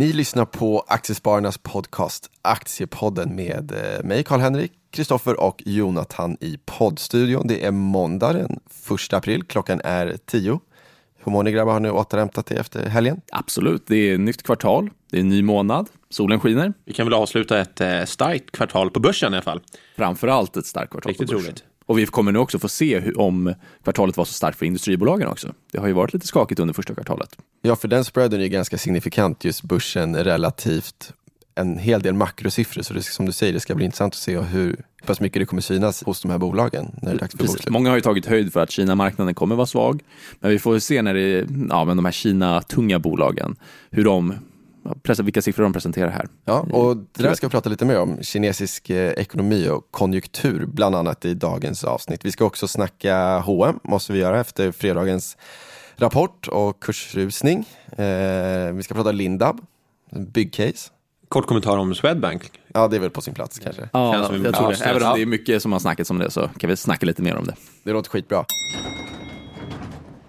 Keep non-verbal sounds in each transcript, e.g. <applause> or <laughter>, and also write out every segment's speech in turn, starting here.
Ni lyssnar på Aktiespararnas podcast Aktiepodden med eh, mig Karl-Henrik, Kristoffer och Jonathan i poddstudion. Det är måndag den 1 april, klockan är 10. Hur mår ni grabbar? Har ni återhämtat er efter helgen? Absolut, det är nytt kvartal, det är en ny månad, solen skiner. Vi kan väl avsluta ett eh, starkt kvartal på börsen i alla fall. Framförallt ett starkt kvartal Riktigt på börsen. roligt. Och vi kommer nu också få se hur, om kvartalet var så starkt för industribolagen också. Det har ju varit lite skakigt under första kvartalet. Ja, för den spreaden är ju ganska signifikant, just börsen relativt en hel del makrosiffror. Så det, som du säger, det ska bli intressant att se hur pass mycket det kommer synas hos de här bolagen när det är dags för Precis. bokslut. Många har ju tagit höjd för att Kina-marknaden kommer vara svag. Men vi får se när det ja, men de här Kina-tunga bolagen, hur de, vilka siffror de presenterar här. Ja, och det där ska vi prata lite mer om, kinesisk eh, ekonomi och konjunktur, bland annat i dagens avsnitt. Vi ska också snacka H&M måste vi göra efter fredagens rapport och kursrusning. Eh, vi ska prata Lindab, byggcase. Kort kommentar om Swedbank. Ja, det är väl på sin plats kanske. Ja, jag tror det. Även om det är mycket som har snackats om det så kan vi snacka lite mer om det. Det låter skitbra.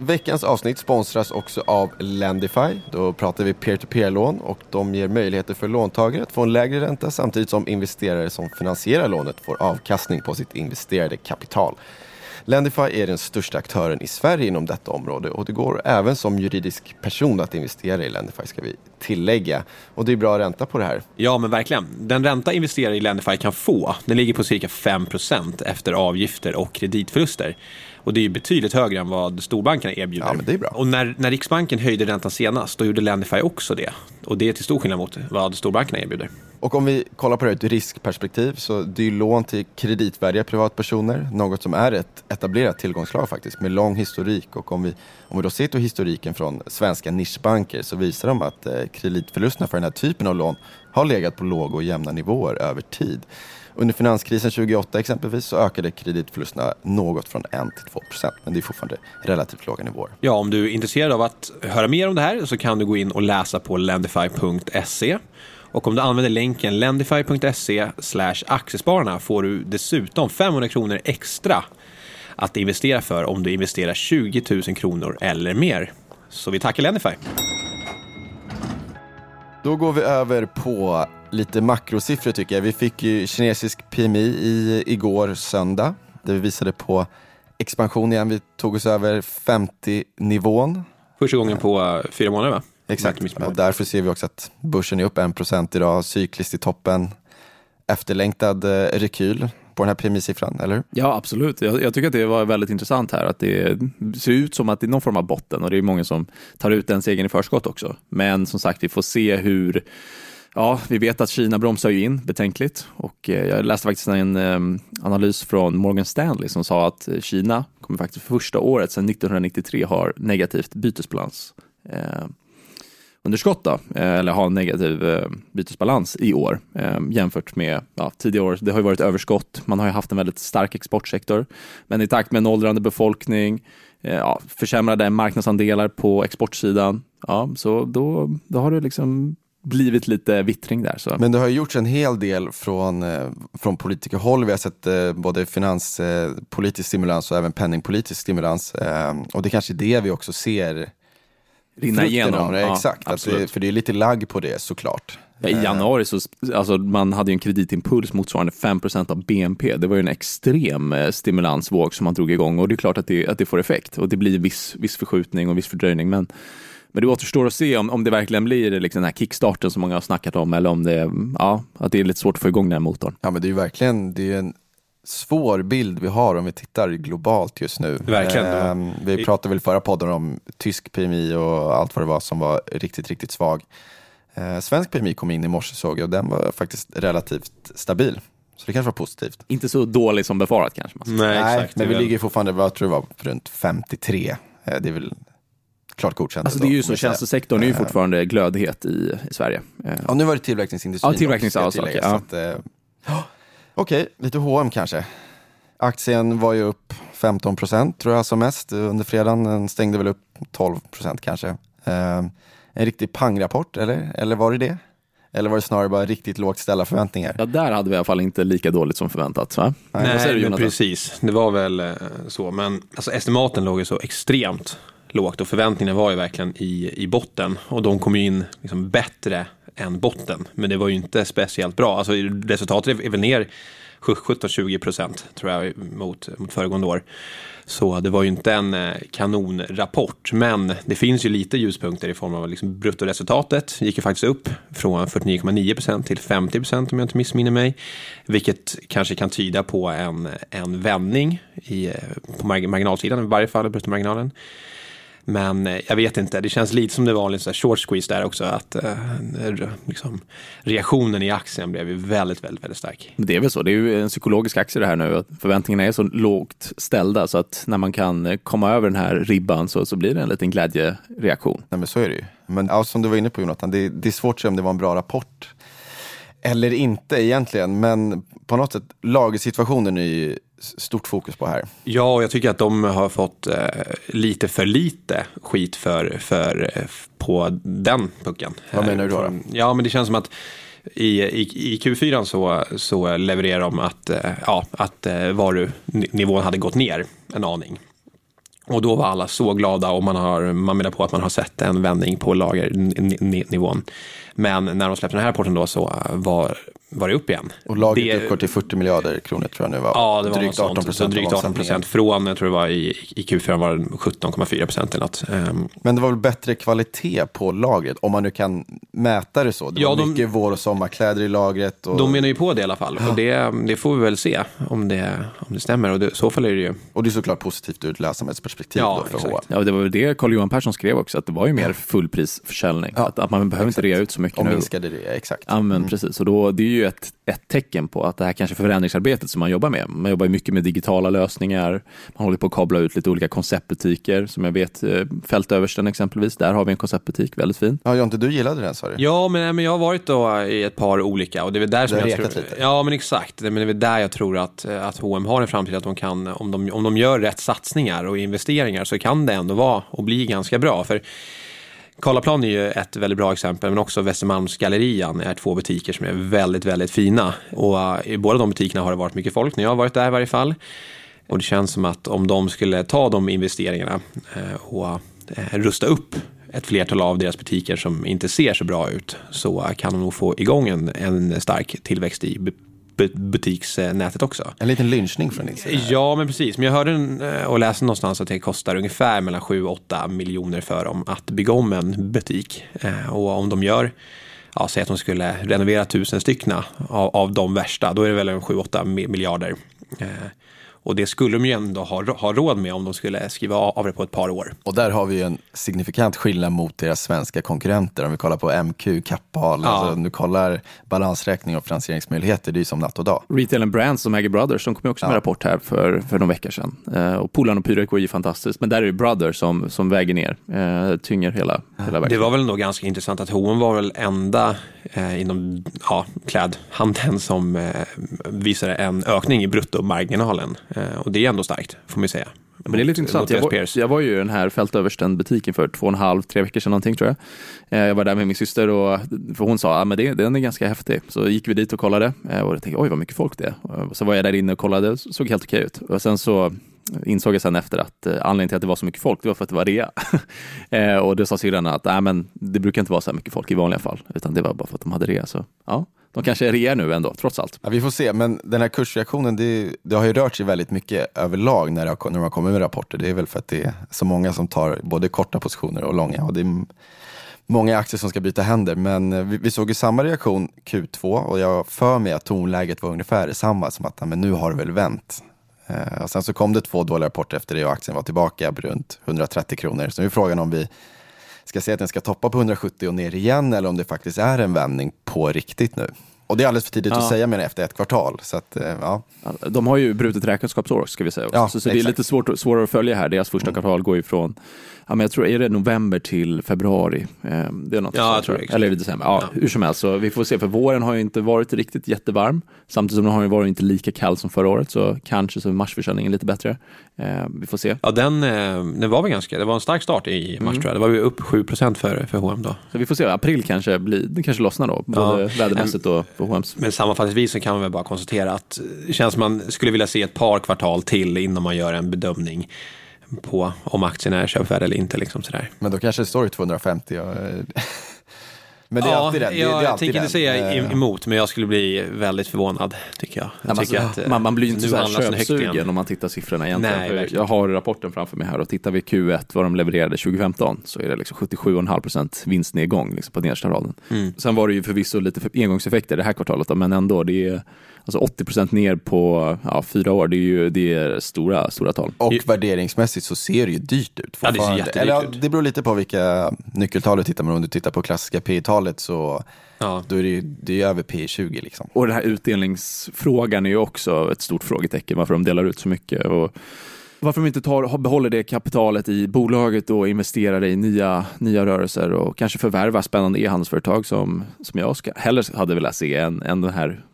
Veckans avsnitt sponsras också av Lendify. Då pratar vi peer-to-peer-lån och de ger möjligheter för låntagare att få en lägre ränta samtidigt som investerare som finansierar lånet får avkastning på sitt investerade kapital. Lendify är den största aktören i Sverige inom detta område och det går även som juridisk person att investera i Lendify ska vi tillägga. Och det är bra ränta på det här. Ja, men verkligen. Den ränta investerare i Lendify kan få, den ligger på cirka 5% efter avgifter och kreditförluster. Och det är ju betydligt högre än vad storbankerna erbjuder. Ja, men det är bra. Och när, när Riksbanken höjde räntan senast, då gjorde Lendify också det. Och det är till stor skillnad mot vad storbankerna erbjuder. Och om vi kollar på det ur ett riskperspektiv så det är ju lån till kreditvärdiga privatpersoner, något som är ett etablerat tillgångslag faktiskt med lång historik och om vi, om vi då ser till historiken från svenska nischbanker så visar de att eh, kreditförlusterna för den här typen av lån har legat på låga och jämna nivåer över tid. Under finanskrisen 2008 exempelvis så ökade kreditförlusterna något från 1 till 2 procent men det är fortfarande relativt låga nivåer. Ja, om du är intresserad av att höra mer om det här så kan du gå in och läsa på lendify.se. Och om du använder länken lendify.se aktiespararna får du dessutom 500 kronor extra att investera för om du investerar 20 000 kronor eller mer. Så vi tackar Lendify. Då går vi över på lite makrosiffror tycker jag. Vi fick ju kinesisk PMI i, igår söndag. Där vi visade på expansion igen. Vi tog oss över 50-nivån. Första gången på fyra månader va? Exakt, och därför ser vi också att börsen är upp 1% idag, cykliskt i toppen. Efterlängtad eh, rekyl på den här PMI-siffran, eller hur? Ja, absolut. Jag, jag tycker att det var väldigt intressant här, att det ser ut som att det är någon form av botten och det är många som tar ut den segern i förskott också. Men som sagt, vi får se hur Ja, vi vet att Kina bromsar ju in betänkligt och eh, jag läste faktiskt en eh, analys från Morgan Stanley som sa att Kina kommer faktiskt för första året sedan 1993 har negativt bytesbalans. Eh, underskott då, eller ha en negativ bytesbalans i år jämfört med ja, tidigare år. Det har ju varit överskott, man har ju haft en väldigt stark exportsektor. Men i takt med en åldrande befolkning, ja, försämrade marknadsandelar på exportsidan, ja, så då, då har det liksom blivit lite vittring där. Så. Men det har gjorts en hel del från, eh, från politikerhåll. Vi har sett eh, både finanspolitisk stimulans och även penningpolitisk stimulans. Eh, och det kanske är det vi också ser Rinna igenom. Ja, Exakt, det, för det är lite lagg på det såklart. Ja, I januari så, alltså man hade ju en kreditimpuls motsvarande 5% av BNP. Det var ju en extrem eh, stimulansvåg som man drog igång och det är klart att det, att det får effekt och det blir viss, viss förskjutning och viss fördröjning. Men, men det återstår att se om, om det verkligen blir liksom den här kickstarten som många har snackat om eller om det, ja, att det är lite svårt att få igång den här motorn. Ja men det är ju verkligen, det är en svår bild vi har om vi tittar globalt just nu. Verkligen. Ehm, vi pratade väl förra podden om tysk PMI och allt vad det var som var riktigt, riktigt svag. Eh, svensk PMI kom in i morse såg jag och den var faktiskt relativt stabil. Så det kanske var positivt. Inte så dålig som befarat kanske. Man ska. Nej, exakt. men Det vi ligger fortfarande, vad tror jag var, runt 53. Eh, det är väl klart godkänt. Alltså det är ju så, tjänstesektorn är ju fortfarande glödhet i, i Sverige. Eh, Ja, nu var det tillverkningsindustrin. Ja, tillverknings- också, ska jag ja, tillägga, okej, eh. <gasps> Okej, lite H&M kanske. Aktien var ju upp 15 procent tror jag som mest under fredagen. Den stängde väl upp 12 procent kanske. Eh, en riktig pangrapport, eller? Eller var det det? Eller var det snarare bara riktigt lågt ställda förväntningar? Ja, där hade vi i alla fall inte lika dåligt som förväntat. Va? Nej, du, men Jonathan? precis. Det var väl eh, så. Men alltså, estimaten låg ju så extremt lågt och förväntningarna var ju verkligen i, i botten och de kom ju in liksom bättre än botten. Men det var ju inte speciellt bra. Alltså, resultatet är väl ner 17-20 procent tror jag mot, mot föregående år. Så det var ju inte en eh, kanonrapport, men det finns ju lite ljuspunkter i form av liksom bruttoresultatet gick ju faktiskt upp från 49,9 procent till 50 procent om jag inte missminner mig, vilket kanske kan tyda på en, en vändning i, eh, på marginalsidan, i varje fall bruttomarginalen. Men eh, jag vet inte, det känns lite som det var en short squeeze där också. Att eh, liksom, reaktionen i aktien blev ju väldigt, väldigt, väldigt stark. Det är väl så, det är ju en psykologisk aktie det här nu. Förväntningarna är så lågt ställda så att när man kan eh, komma över den här ribban så, så blir det en liten glädjereaktion. Nej men så är det ju. Men ja, som du var inne på Jonathan, det, det är svårt att säga om det var en bra rapport eller inte egentligen, men på något sätt lagersituationen är ju stort fokus på här. Ja, och jag tycker att de har fått eh, lite för lite skit för, för, eh, på den pucken. Vad menar du då? då? Ja, men det känns som att i, i, i Q4 så, så levererar de att, eh, ja, att eh, varunivån hade gått ner en aning. Och då var alla så glada och man, har, man menar på att man har sett en vändning på lagernivån. Men när de släppte den här rapporten då så var var det upp igen. Och lagret det, uppgår till 40 miljarder kronor tror jag nu var. Ja, det var drygt 18 procent. Drygt 18 procent från, jag tror det var i, i Q4 var det 17,4 procent eller något. Um, Men det var väl bättre kvalitet på lagret, om man nu kan mäta det så. Det ja, var de, mycket vår och sommarkläder i lagret. Och... De menar ju på det i alla fall. Ja. Och det, det får vi väl se om det, om det stämmer. Och det, så fall är det ju. Och det är såklart positivt ur ett lönsamhetsperspektiv ja, då för exakt. Ja, det var väl det Carl-Johan Persson skrev också, att det var ju mer fullprisförsäljning. Ja, att, att man behöver exakt. inte rea ut så mycket och nu. Och minskade det, exakt. Ja, men mm. precis. Och då, det är ju ett, ett tecken på att det här kanske förändringsarbetet som man jobbar med. Man jobbar mycket med digitala lösningar, man håller på att kabla ut lite olika konceptbutiker som jag vet, eh, Fältöversten exempelvis, där har vi en konceptbutik, väldigt fin. Ja, Jonte, du gillade den sa du? Ja, men, men jag har varit då i ett par olika och det är väl där som jag tror... Lite. Ja, men exakt. Men det är väl där jag tror att, att H&M har en framtid, att de kan, om de, om de gör rätt satsningar och investeringar så kan det ändå vara och bli ganska bra. För Karlaplan är ju ett väldigt bra exempel, men också Västermalmsgallerian är två butiker som är väldigt, väldigt fina. Och eh, i båda de butikerna har det varit mycket folk när jag har varit där i varje fall. Och det känns som att om de skulle ta de investeringarna eh, och eh, rusta upp ett flertal av deras butiker som inte ser så bra ut så kan de nog få igång en, en stark tillväxt i butiksnätet också. En liten lynchning från din sida. Ja, men precis. Men jag hörde eh, och läste någonstans att det kostar ungefär mellan 7-8 miljoner för dem att bygga om en butik. Eh, och om de gör ja, säg att de skulle renovera tusen styckna av, av de värsta, då är det väl en 7-8 miljarder. Eh, och det skulle de ju ändå ha, ha råd med om de skulle skriva av det på ett par år. Och där har vi ju en signifikant skillnad mot deras svenska konkurrenter. Om vi kollar på MQ, Kappahl, ja. alltså, om du kollar balansräkning och finansieringsmöjligheter, det är ju som natt och dag. Retail and Brands som äger Brothers, de kom också med ja. rapport här för, för någon vecka sedan. Eh, och Polarn och Pyret går ju fantastiskt, men där är det Brothers som, som väger ner, eh, tynger hela, hela Det var väl ändå ganska intressant att H&M var väl enda eh, inom ja, klädhandeln som eh, visade en ökning i bruttomarginalen. Eh, och det är ändå starkt, får man säga. Men det är lite intressant. Jag var, jag var ju i den här Fältöversten-butiken för två och en halv, tre veckor sedan någonting tror jag. Eh, jag var där med min syster och för hon sa att ah, det, den är ganska häftig. Så gick vi dit och kollade eh, och jag tänkte oj vad mycket folk det är. Så var jag där inne och kollade, såg helt okej ut. Och sen så insåg jag sen efter att eh, anledningen till att det var så mycket folk, det var för att det var rea. <laughs> eh, och då sa syrran att äh, men det brukar inte vara så här mycket folk i vanliga fall, utan det var bara för att de hade rea. Så ja, de kanske är rea nu ändå, trots allt. Ja, vi får se, men den här kursreaktionen, det, det har ju rört sig väldigt mycket överlag när, det har, när man kommer med rapporter. Det är väl för att det är så många som tar både korta positioner och långa. Och det är många aktier som ska byta händer, men eh, vi, vi såg ju samma reaktion Q2 och jag för mig att tonläget var ungefär detsamma, som att men nu har det väl vänt. Eh, och sen så kom det två dåliga rapporter efter det och aktien var tillbaka på runt 130 kronor. Så nu är frågan om vi ska se att den ska toppa på 170 och ner igen eller om det faktiskt är en vändning på riktigt nu. Och det är alldeles för tidigt ja. att säga men efter ett kvartal. Så att, eh, ja. De har ju brutit räkenskapsår ska vi säga också. Ja, så, så det är lite svårt, svårare att följa här. Deras första mm. kvartal går ju från ja, men jag tror, är det november till februari? Eh, det är något ja, jag tror det. Eller är det december? Ja, ja, hur som helst, så vi får se, för våren har ju inte varit riktigt jättevarm, samtidigt som den har ju varit inte lika kall som förra året, så kanske så är marsförsäljningen lite bättre. Eh, vi får se. Ja, den, eh, den var väl ganska, det var en stark start i mars mm. tror jag, det var ju upp 7 för, för H&M då. Så vi får se, april kanske blir, det kanske lossnar då, både ja. vädermässigt och för H&M. Men sammanfattningsvis så kan man väl bara konstatera att det känns som man skulle vilja se ett par kvartal till innan man gör en bedömning på om aktien är köpvärd eller inte. Liksom sådär. Men då kanske det står 250. Och, Men det är ja, alltid den. Det, jag, det jag tänker den. inte säga Eh, emot, men jag skulle bli väldigt förvånad, tycker jag. jag Ja, tycker alltså, att, eh, man, man blir ju inte så här köpsugen om man tittar siffrorna egentligen. Nej, jag har rapporten framför mig här och tittar vi Q1 vad de levererade 2015 så är det liksom 77,5% vinstnedgång liksom på nedersta raden. Mm. Sen var det ju förvisso lite engångseffekter det här kvartalet då, men ändå det är alltså 80% ner på ja, fyra år. Det är ju det är stora, stora tal. Och värderingsmässigt så ser det ju dyrt ut. Ja, det ser jättedyrt Eller, ja, ut. Det beror lite på vilka nyckeltal du tittar på. Om du tittar på klassiska P talet så Ja. då är det ju det är över P 20 liksom. Och den här utdelningsfrågan är ju också ett stort frågetecken varför de delar ut så mycket. Och varför de inte tar, behåller det kapitalet i bolaget och investerar det i nya, nya rörelser och kanske förvärvar spännande e-handelsföretag som, som jag ska, hellre hade velat se än, än den här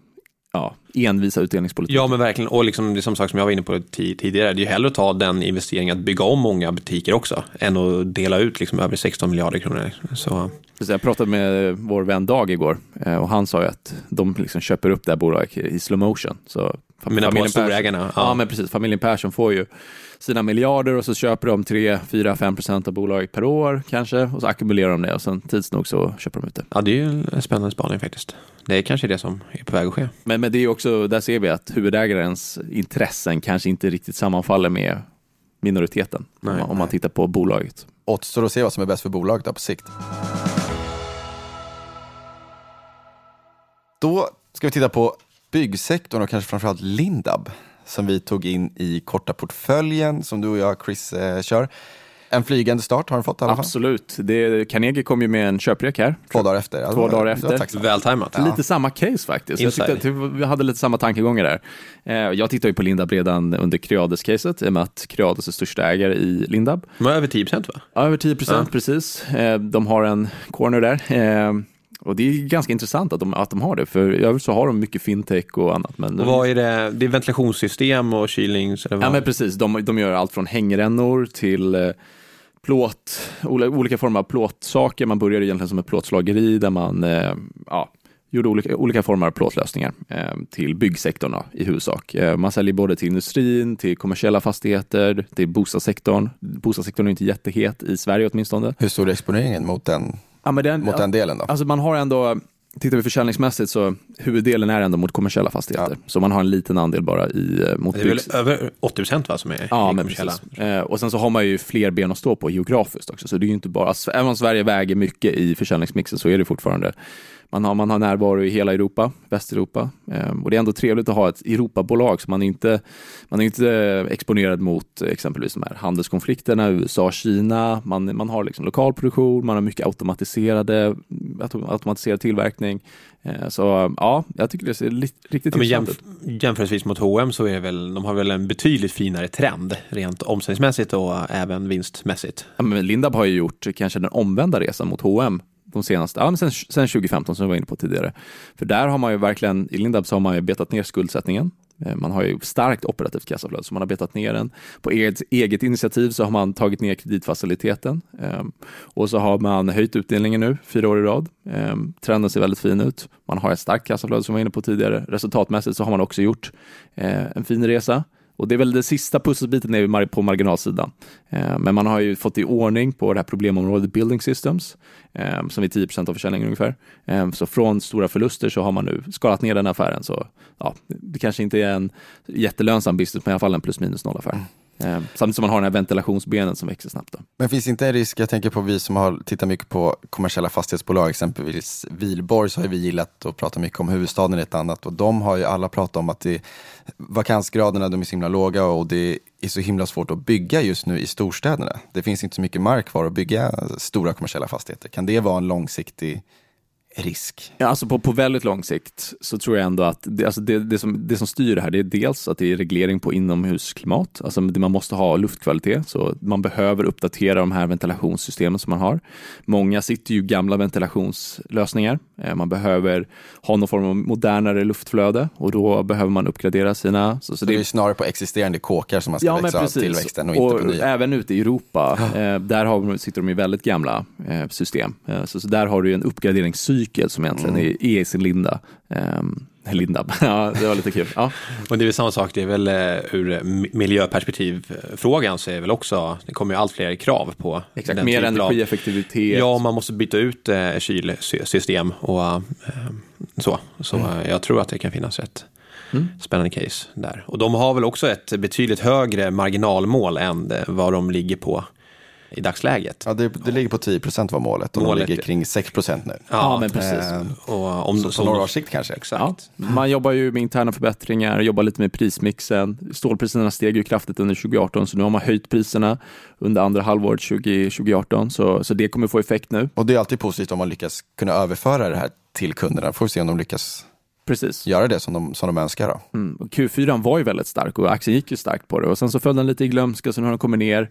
ja, envisa utdelningspolitiken. Ja, men verkligen. Och liksom, det är som sagt som jag var inne på ti- tidigare, det är ju hellre att ta den investeringen att bygga om många butiker också, än att dela ut liksom över 16 miljarder kronor. Så, Jag pratade med vår vän Dag igår eh, och han sa ju att de liksom köper upp det här bolaget i slow motion. Så fam- jag menar på Persson- storägarna. Ja. men precis. Familjen Persson får ju sina miljarder och så köper de 3, 4, 5 procent av bolaget per år kanske och så ackumulerar de det och sen tids nog så köper de ut det. Ja, det är ju en spännande spaning faktiskt. Det är kanske det som är på väg att ske. Men, men det är ju också, där ser vi att huvudägarens intressen kanske inte riktigt sammanfaller med minoriteten Nej. om, man, om man tittar på bolaget. Återstår att se vad som är bäst för bolaget då på sikt. Då ska vi titta på byggsektorn och kanske framförallt Lindab som vi tog in i korta portföljen som du och jag Chris eh, kör. En flygande start har den fått i alla fall. Absolut. Det, Carnegie kom ju med en köprek här. Två dagar efter. Två dagar det efter. Vältajmat. Ja. Lite samma case faktiskt. Jag tyckte att vi hade lite samma tankegångar där. Eh, Jag tittar ju på Lindab redan under Creades-caset, i och med att Creades är största ägare i Lindab. De har över 10 procent va? Ja, Över 10 procent, Ja. precis. precis. De har en corner där. Eh, Och det är ganska intressant att de, att de har det, för i övrigt så har de mycket fintech och annat. Men Och vad är det? Det är ventilationssystem och kylnings... Eller vad? Ja men precis, de, de gör allt från hängrännor till eh, plåt, olika former av plåtsaker. Man började egentligen som ett plåtslageri där man eh, ja, gjorde olika, olika former av plåtlösningar eh, till byggsektorn då, i huvudsak. Eh, man säljer både till industrin, till kommersiella fastigheter, till bostadssektorn. Bostadssektorn är inte jättehet i Sverige åtminstone. Hur stor är exponeringen mot den, Ja, men den, mot den delen då? Alltså man har ändå, tittar vi försäljningsmässigt så huvuddelen är ändå mot kommersiella fastigheter. Så man har en liten andel bara i, eh, mot Det är väl över 80 procent va, som är Ja, kommersiella? Eh, och sen så har man ju fler ben att stå på geografiskt också. Så det är ju inte bara, alltså, även om Sverige väger mycket i försäljningsmixen så är det fortfarande, man har, man har närvaro i hela Europa, Västeuropa. Eh, och det är ändå trevligt att ha ett Europabolag så man är inte, man är inte exponerad mot exempelvis de här handelskonflikterna, USA, Kina. Man, man har liksom lokal produktion, man har mycket automatiserade, auto- automatiserad tillverkning. Eh, så ja, jag tycker det ser riktigt Ja, intressant jämf ut. jämförelsevis mot H&M så är väl, de har väl en betydligt finare trend rent omsättningsmässigt och även vinstmässigt. Ja, men Lindab har ju gjort kanske den omvända resan mot H&M de senaste, ja, men sen, sen 2015 som vi var inne på tidigare. För där har man ju verkligen, i Lindab så har man ju betat ner skuldsättningen. Eh, man har ju starkt operativt kassaflöde, så man har betat ner den. På eget, eget initiativ så har man tagit ner kreditfaciliteten. Ehm, och så har man höjt utdelningen nu, fyra år i rad. Ehm, trenden ser väldigt fin ut. Man har ett starkt kassaflöde som vi var inne på tidigare. Resultatmässigt så har man också gjort eh, en fin resa. Och det är väl den sista pusselbiten är på marginalsidan. Eh, men man har ju fått i ordning på det här problemområdet Building Systems, eh, som är 10 av försäljningen ungefär. Eh, så från stora förluster så har man nu skalat ner den affären. Så ja, det kanske inte är en jättelönsam business, men i alla fall en plus minus noll affär. Mm. Eh, Samtidigt som man har den här ventilationsbenen som växer snabbt. Då. Men finns inte en risk, jag tänker på vi som har tittat mycket på kommersiella fastighetsbolag, exempelvis Vilborg, så har vi gillat att prata mycket om huvudstaden är ett annat och de har ju alla pratat om att det, vakansgraderna de är så himla låga och det är så himla svårt att bygga just nu i storstäderna. Det finns inte så mycket mark kvar att bygga stora kommersiella fastigheter. Kan det vara en långsiktig risk? Ja, alltså på, på väldigt lång sikt så tror jag ändå att det, alltså det, det, som, det som styr det här det är dels att det är reglering på inomhusklimat. Alltså man måste ha luftkvalitet så man behöver uppdatera de här ventilationssystemen som man har. Många sitter ju i gamla ventilationslösningar. Eh, Man behöver ha någon form av modernare luftflöde och då behöver man uppgradera sina. Så, så Så det är snarare på existerande kåkar som man ska växa av tillväxten och, inte på nya. även ute i Europa, eh, där har, sitter de i väldigt gamla eh, system. Eh, så, så där har du en uppgraderingscykel som egentligen Mm. är, är i sin linda. Lindab. <laughs> Ja, det var lite kul. Ja. Och det är väl samma sak, det är väl eh, ur miljöperspektiv-frågan så är det väl också, det kommer ju allt fler krav på Exakt, mer energieffektivitet. Ja, man måste byta ut eh, kylsystem och eh, så. Så eh, jag tror att det kan finnas ett Mm. spännande case där. Och de har väl också ett betydligt högre marginalmål än eh, vad de ligger på i dagsläget. Ja, det, det ligger på 10 procent var målet och Målet, de ligger kring 6 procent nu. Ja, men precis. Eh, Och om, så på några års sikt kanske. Exakt. Ja, man jobbar ju med interna förbättringar, jobbar lite med prismixen. Stålpriserna steg ju kraftigt under 2018, så nu har man höjt priserna under andra halvåret 20, 2018, så, så det kommer få effekt nu. Och det är alltid positivt om man lyckas kunna överföra det här till kunderna. Får vi se om de lyckas Precis. göra det som de, som de önskar. Då. Mm. Och Q4 var ju väldigt stark och aktien gick ju starkt på det och sen så föll den lite i glömska så nu har den kommit ner.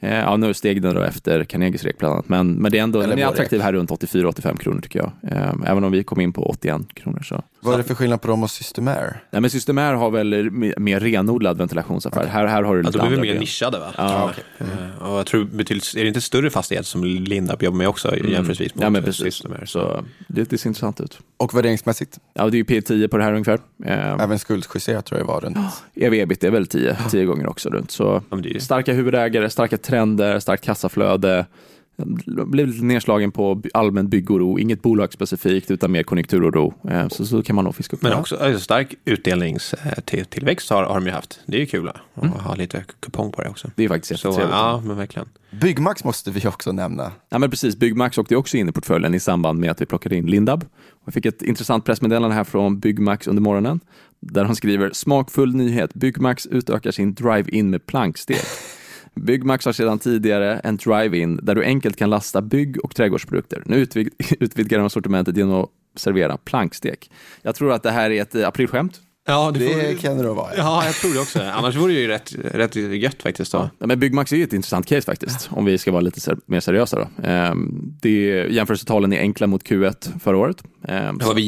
Eh, ja, nu steg den då efter Carnegies rek bland annat, men, men det är ändå, Eller den är attraktiv här runt 84-85 kronor tycker jag. Eh, även om vi kom in på 81 kronor så. Vad är det för skillnad på dem och Systemair? Nej, men Systemair har väl mer- renodlad ventilationsaffär. Här, här har du lite de är väl andra mer ben. nischade va? Ja, Eh, Och jag tror betydligt, är det inte större fastighet som Lindab jobbar med också jämförelsevis mot Mm. Ja, men precis. Systemair? Så det, det ser intressant ut. Och värderingsmässigt, Ja, det är ju P10 på det här ungefär. Även skuldjusterat tror jag var runt. <gasps> EV-ebit är väl 10, 10 gånger också runt. Så Ja, men det är ju- starka huvudägare, starka trender, starkt kassaflöde. Blev lite nedslagen på allmän byggoro, inget bolag specifikt utan mer konjunkturoro. Eh, Så, så kan man nog fiska upp Men också alltså, stark utdelningstillväxt har, har de ju haft. Det är ju kul att ha lite kupong på det också. Det är faktiskt Så jättetrevligt. ja, men verkligen. Byggmax måste vi också nämna. Ja, men precis, Byggmax åkte också in i portföljen i samband med att vi plockade in Lindab. Jag fick ett intressant pressmeddelande här från Byggmax under morgonen där han skriver smakfull nyhet. Byggmax utökar sin drive-in med planksteg. Byggmax har sedan tidigare en drive-in där du enkelt kan lasta bygg och trädgårdsprodukter. Nu utvid- <laughs> utvidgar de sortimentet genom att servera plankstek. Jag tror att det här är ett eh, aprilskämt. Ja, det, får, Det kan det vara. Ja. ja, jag tror det också. Annars vore det ju rätt, rätt gött faktiskt. Då. Ja, men Byggmax är ju ett intressant case faktiskt, om vi ska vara lite ser- mer seriösa. Då. Ehm, det, jämförelsetalen är enkla mot Q1 förra året. Ehm, Det var väl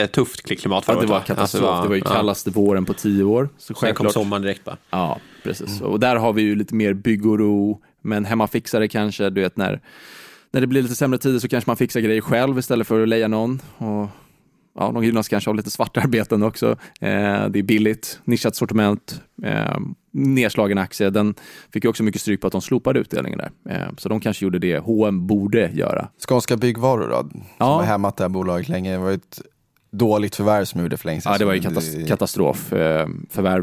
jättetufft klimat förra Ja, det var va? katastrof. Alltså, det var ju ja. kallaste våren på tio år. Så Sen kom sommaren direkt bara. ja, precis. Och där har vi ju lite mer byggoro, men hemmafixare kanske, du vet när, när det blir lite sämre tider så kanske man fixar grejer själv istället för att leja någon. Och, ja, de gynnas kanske av lite svartarbeten också. Eh, det är billigt, nischat sortiment, eh, nedslagen aktie. Den fick ju också mycket stryk på att de slopade utdelningen där. Eh, så de kanske gjorde det H&M borde göra. Skånska Byggvaror då, som Ja. har hämmat det här bolaget länge. Det var ett dåligt förvärv som gjorde för länge sedan. Ja, det var ju katas- katastrof eh.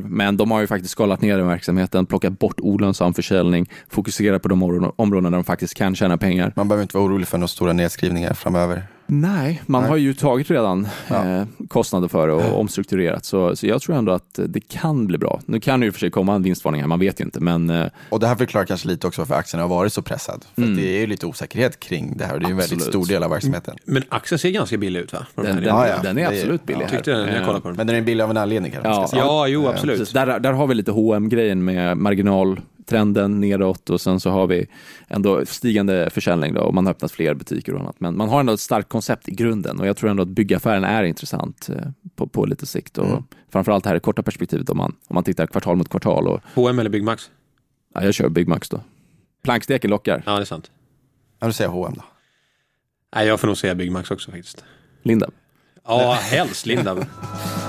Men de har ju faktiskt skalat ner den verksamheten, plockat bort olönsam försäljning, fokuserat på de områden där de faktiskt kan tjäna pengar. Man behöver inte vara orolig för några stora nedskrivningar framöver. Nej, man Nej. har ju tagit redan Ja. eh, kostnader för det och omstrukturerat. Så, så jag tror ändå att det kan bli bra. Nu kan det ju för sig komma en vinstvarning här, man vet ju inte. Men eh, Och det här förklarar kanske lite också varför aktien har varit så pressad. För att det är ju lite osäkerhet kring det här och det är ju en väldigt Mm. Absolut. stor del av verksamheten. Men aktien ser ganska billig ut va? Den, här den, Ja, den är absolut billig. Tyckte den jag Eh, kollade på den. Men den är billig av en anledning kanske Ja. Ja, jo Eh, absolut. Precis, där, där har vi lite hm grejen med marginaltrenden neråt och sen så har vi ändå stigande försäljning då, och man har öppnat fler butiker och annat. Men man har ändå ett starkt koncept i grunden och jag tror ändå att byggaffären är intressant eh, på, på lite sikt och Mm. framförallt här i korta perspektivet om man, om man tittar kvartal mot kvartal. Och, H&M eller Byggmax? ja, jag kör Byggmax då. Planksteken lockar. Ja, det är sant. Ja, du säger H&M då. Nej, jag får nog säga Byggmax också faktiskt. Linda. Ja, helst Lindab. <laughs>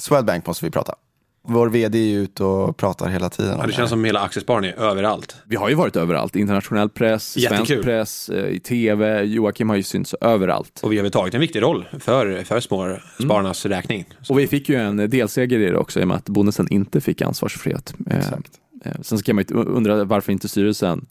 Swedbank måste vi prata. Vår vd är ju ute och pratar hela tiden. Ja, det känns som hela aktiespararen är överallt. Vi har ju varit överallt. Internationell press, Jättekul. svensk press, eh, i tv. Joakim har ju synts överallt. Och vi har väl tagit en viktig roll för, för småspararnas räkning. Och vi fick ju en delseger i det också i och med att bonusen inte fick ansvarsfrihet. Eh, Exakt. eh, Sen så kan man ju undra varför inte styrelsen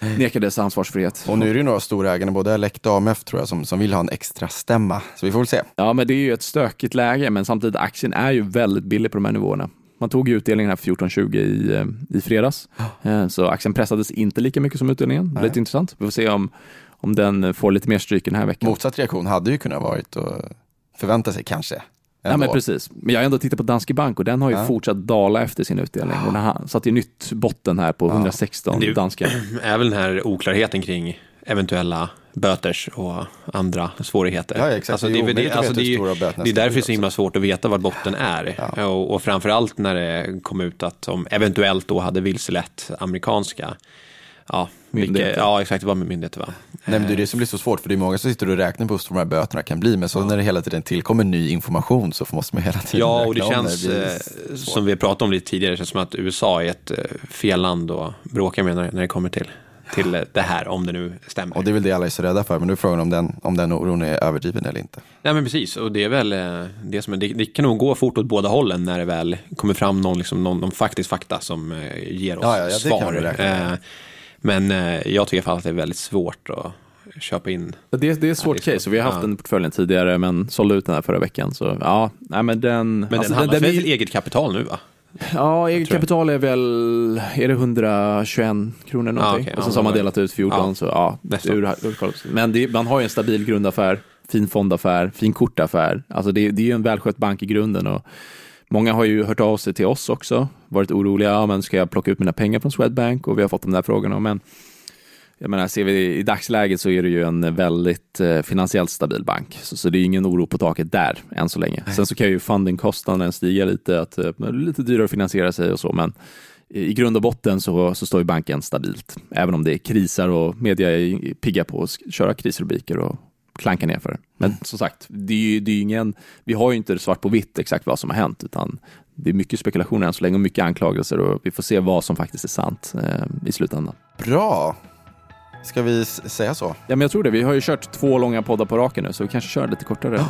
nekades ansvarsfrihet. Och nu är det ju några stora ägare, både Elect och AMF tror jag, som, som vill ha en extra stämma. Så vi får väl se. Ja, men det är ju ett stökigt läge, men samtidigt aktien är ju väldigt billig på de här nivåerna. Man tog ju utdelningen här för 14,20 i, eh, i fredags, Eh, så aktien pressades inte lika mycket som utdelningen. Nej. Lite intressant. Vi får se om, om den får lite mer stryk den här veckan. Motsatt reaktion hade ju kunnat varit att förvänta sig kanske. Ja, men precis. Men jag har ändå tittat på Danske Bank och den har ju Ja. fortsatt dala efter sin utdelning. Och den har satt ju nytt botten här på 116 Det är danska. <clears throat> är väl den här oklarheten kring eventuella böters och andra svårigheter. Ja, exakt. Alltså, Det är det, är det, att alltså, det, är, ju- det är ska därför det är så himla svårt att veta var botten är. Ja. Och, och framförallt när det kom ut att de eventuellt då hade vilselett amerikanska Ja, Myndigheter. vilka, ja exakt, det var med myndigheter va? Nej men det är det som blir så svårt för det är många som sitter och räknar på hur stora de här böterna kan bli men så när det hela tiden tillkommer ny information så måste man hela tiden Ja, och det känns, blir eh, som vi pratade om lite tidigare, det känns som att USA är ett eh, fel land att bråka med när, det kommer till, till eh, det här, om det nu stämmer. Och det är väl det alla är så rädda för men då är frågan om den, om den oron är överdriven eller inte. Nej men precis, och det är väl det som är, det, det kan nog gå fort åt båda hållen när det väl kommer fram någon, liksom, någon, någon faktisk fakta som ger oss Ja, ja, ja, det svar. Men eh, jag tycker i alla fall att det är väldigt svårt att köpa in. Det, det är ett svårt är case vi har haft Ja. den portföljen tidigare men sålde ut den här förra veckan. Så ja, nej men den... Men alltså, den handlar väl är- till eget kapital nu va? Ja, eget kapital är väl, är det 121 kronor någonting? okej. och sen så har man delat ut 14, Ja, så ja. Ur, ur, men det, man har ju en stabil grundaffär, fin fondaffär, fin kortaffär. Alltså det, det är ju en välskött bank i grunden och många har ju hört av sig till oss också, varit oroliga, ja, men ska jag plocka ut mina pengar från Swedbank? Och vi har fått de där frågorna, men jag menar, ser vi i dagsläget så är det ju en väldigt eh, finansiellt stabil bank. Så, så det är ingen oro på taket där än så länge. Sen så kan ju fundingkostnaden stiga lite, att eh, lite dyrare att finansiera sig och så, men i grund och botten så, så står ju banken stabilt. Även om det är krisar och media är pigga på att köra krisrubriker och klanka ner för det. Men som sagt, det är ju, det är ingen, vi har ju inte svart på vitt exakt vad som har hänt, utan det är mycket spekulationer än så länge och mycket anklagelser och vi får se vad som faktiskt är sant eh, i slutändan. Bra! Ska vi säga så? Ja, men jag tror det. Vi har ju kört två långa poddar på raken nu, så vi kanske kör lite kortare.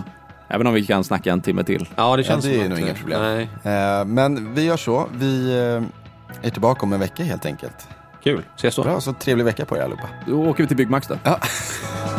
Även om vi kan snacka en timme till. Ja, det känns det är som nog inga eh, problem. Nej, Eh, men vi gör så, vi eh, är tillbaka om en vecka helt enkelt. kul, ses då. Bra, så trevlig vecka på er allihopa. Då åker vi till Byggmax då. Ja. <laughs>